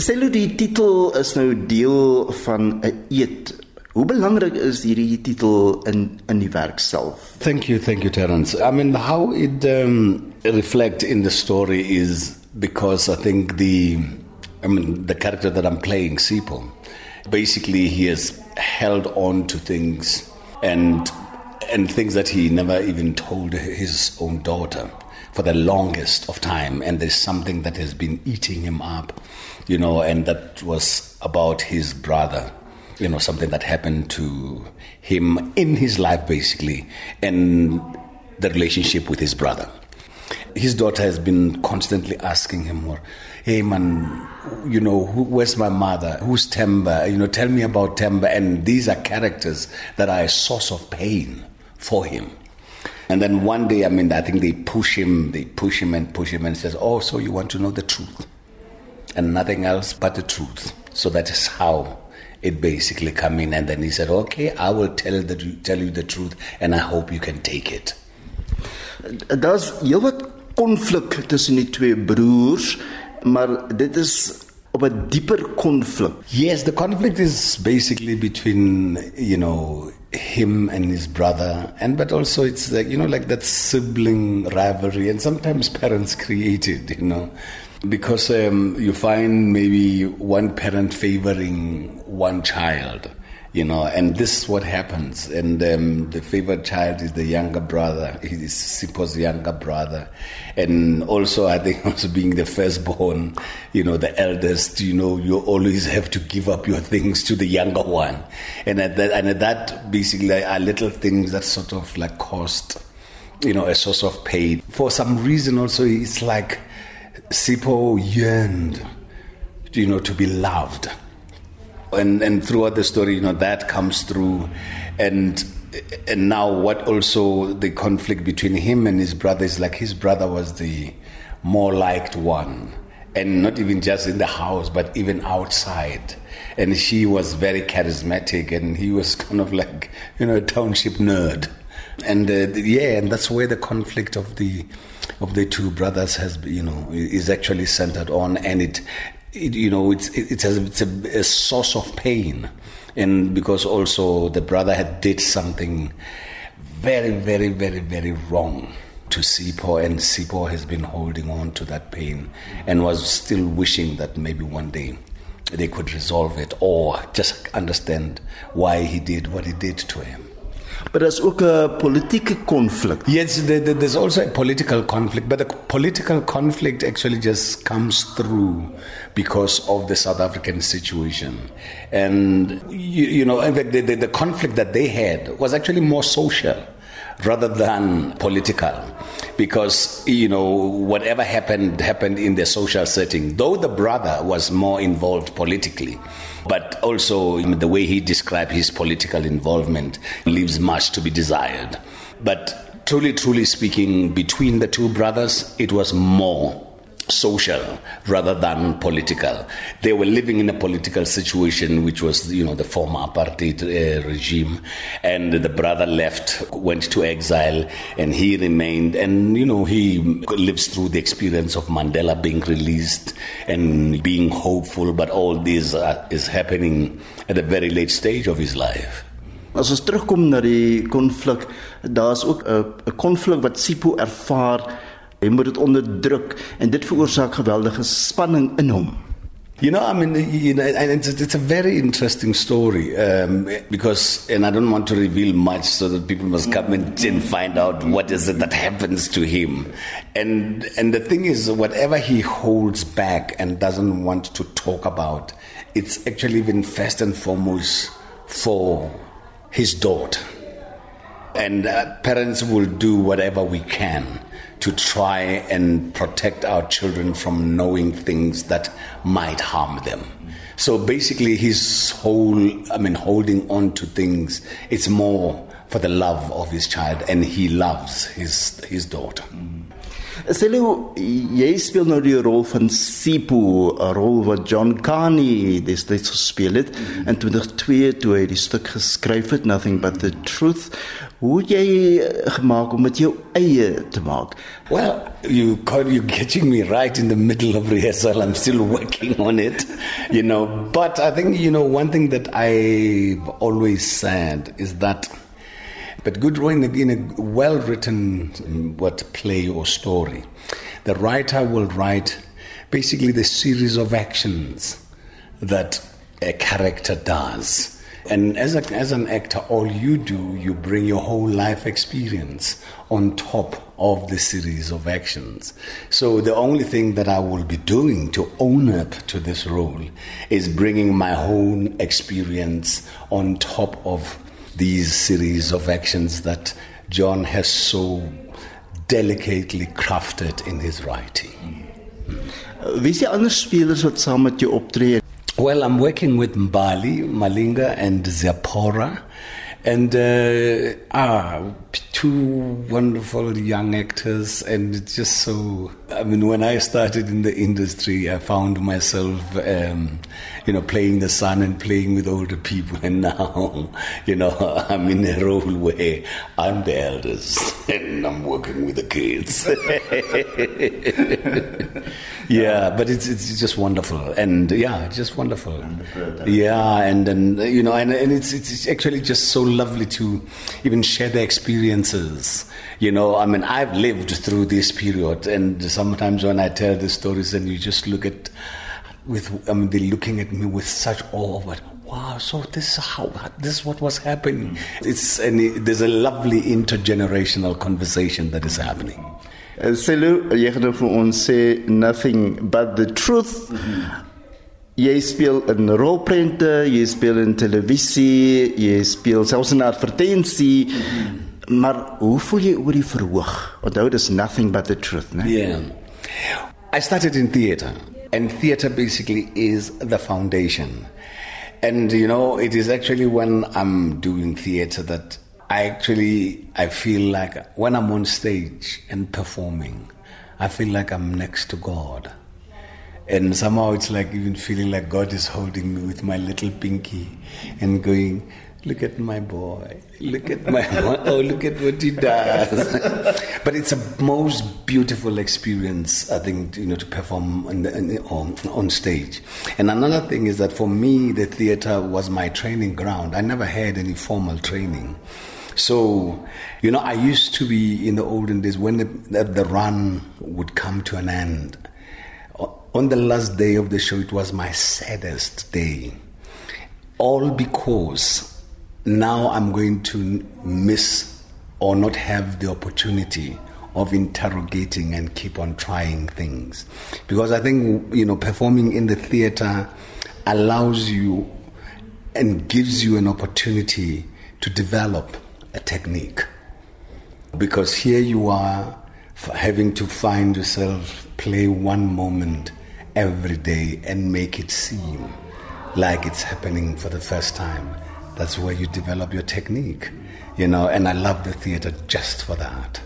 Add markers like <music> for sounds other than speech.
Sello die titel is nou deel van 'n eet. Hoe belangrik is hierdie titel in in die werk self? Thank you, thank you, Terrance. I mean, how it um, reflects in the story is because I think the, I mean, the character that I'm playing, Sipho, basically he has held on to things and and things that he never even told his own daughter for the longest of time and there's something that has been eating him up you know and that was about his brother you know something that happened to him in his life basically and the relationship with his brother. His daughter has been constantly asking him more hey man you know who, where's my mother? Who's Themba? You know tell me about Themba. And these are characters that are a source of pain for him. And then one day i mean i think they push him they push him and push him and says oh so you want to know the truth and nothing else but the truth. So that is how it basically come in. And then he said okay i will tell the tell you the truth and i hope you can take it. Daar's heelwat konflik tussen die twee broers, maar dit is op 'n dieper konflik. Yes, the conflict is basically between you know him and his brother, and but also it's like you know like that sibling rivalry, and sometimes parents create it, you know, because um, you find maybe one parent favoring one child, you know, and this is what happens. And um, the favored child is the younger brother. He is Sipho's younger brother, and also I think <laughs> also being the firstborn, you know, the eldest. You know, you always have to give up your things to the younger one, and at that and at that basically are little things that sort of like cost, you know, a source of pain. For some reason, also it's like Sipho yearned, you know, to be loved. And and throughout the story you know that comes through. And and now what also the conflict between him and his brother is like his brother was the more liked one. And not even just in the house but even outside. And she was very charismatic and he was <laughs> kind of like you know a township nerd and uh, yeah and that's where the conflict of the of the two brothers has you know is actually centered on and it it, you know, it's it's a, it's a, a, source of pain, and because also the brother had did something very, very, very, very wrong to Sipho, and Sipho has been holding on to that pain and was still wishing that maybe one day they could resolve it or just understand why he did what he did to him. But there's also a political conflict. Yes, there's also a political conflict, but the political conflict actually just comes through because of the South African situation. And, you, you know, in fact, the, the, the conflict that they had was actually more social rather than political. Because you know whatever happened happened in the social setting. Though the brother was more involved politically but also the way he described his political involvement leaves much to be desired. But truly truly speaking between the two brothers it was more social rather than political. They were living in a political situation which was, you know, the former apartheid uh, regime. And the brother left, went to exile, and he remained. And, you know, he lives through the experience of Mandela being released and being hopeful. But all this uh, is happening at a very late stage of his life. As ons terugkom na die konflik, daar's ook 'n konflik wat Sipho ervaar Hy moet dit onderdruk en dit veroorsaak geweldige spanning in. You know, I mean, you know, and it's, it's a very interesting story um, because, and I don't want to reveal much so that people must come and, and find out what is it that happens to him. And and the thing is, whatever he holds back and doesn't want to talk about, it's actually even first and foremost for his daughter. And uh, parents will do whatever we can to try and protect our children from knowing things that might harm them. So basically, his whole, I mean, holding on to things, it's more for the love of his child, and he loves his, his daughter. Selo jy speel nou die rol van Sipho, 'n rol wat John Carney destyds gespeel het in 2002 toe hy die stuk geskryf het Nothing but the Truth. Hoe jy gemaak om dit jou eie te maak? Well, you call you getting me right in the middle of rehearsal. I'm still working on it, you know. But I think you know one thing that I've always said is that but good in a, in a well-written what play or story, the writer will write basically the series of actions that a character does and as, a, as an actor, all you do, you bring your whole life experience on top of the series of actions. So the only thing that I will be doing to own up to this role is bringing my own experience on top of these series of actions that John has so delicately crafted in his writing. Wie is die ander spelers wat saam met jou optree? Well, I'm working with Mbali, Malinga, and Ziapora. And uh, ah, two wonderful young actors, and it's just so. I mean, when I started in the industry, I found myself, um, you know, playing the son and playing with older people, <laughs> and now, you know, I'm in a role where I'm the eldest <laughs> and I'm working with the kids. <laughs> yeah, but it's it's just wonderful, and yeah, just wonderful. Yeah, and then you know, and, and it's it's actually just so lovely to even share the experiences. You know, I mean, I've lived through this period, and sometimes when I tell the stories, and you just look at with I mean, they're looking at me with such awe, but wow, so this is how this is what was happening. It's and there's a lovely intergenerational conversation that is happening. Gaan nou vir ons sê nothing but the truth. Mm -hmm. Jy speel in rolprente, jy speel in televisie, jy speel selfs in advertensie. Mm -hmm. Maar hoe voel jy oor die verhoog? Onthou dis nothing but the truth, né? Yeah. I started in theater and theater basically is the foundation. And you know, it is actually when I'm doing theater that I actually I feel like when I'm on stage and performing, I feel like I'm next to God. And somehow it's like even feeling like God is holding me with my little pinky and going, Look at my boy. Look at my <laughs> oh, look at what he does. <laughs> but it's a most beautiful experience, I think, you know, to perform on, the, on, on stage. And another thing is that for me, the theater was my training ground. I never had any formal training. So, you know, I used to be in the olden days when the, the, the run would come to an end. On the last day of the show, it was my saddest day. All because now I'm going to miss or not have the opportunity of interrogating and keep on trying things. Because I think, you know, performing in the theater allows you and gives you an opportunity to develop a technique. Because here you are having to find yourself play one moment every day and make it seem like it's happening for the first time that's where you develop your technique, you know, and I love the theater just for that.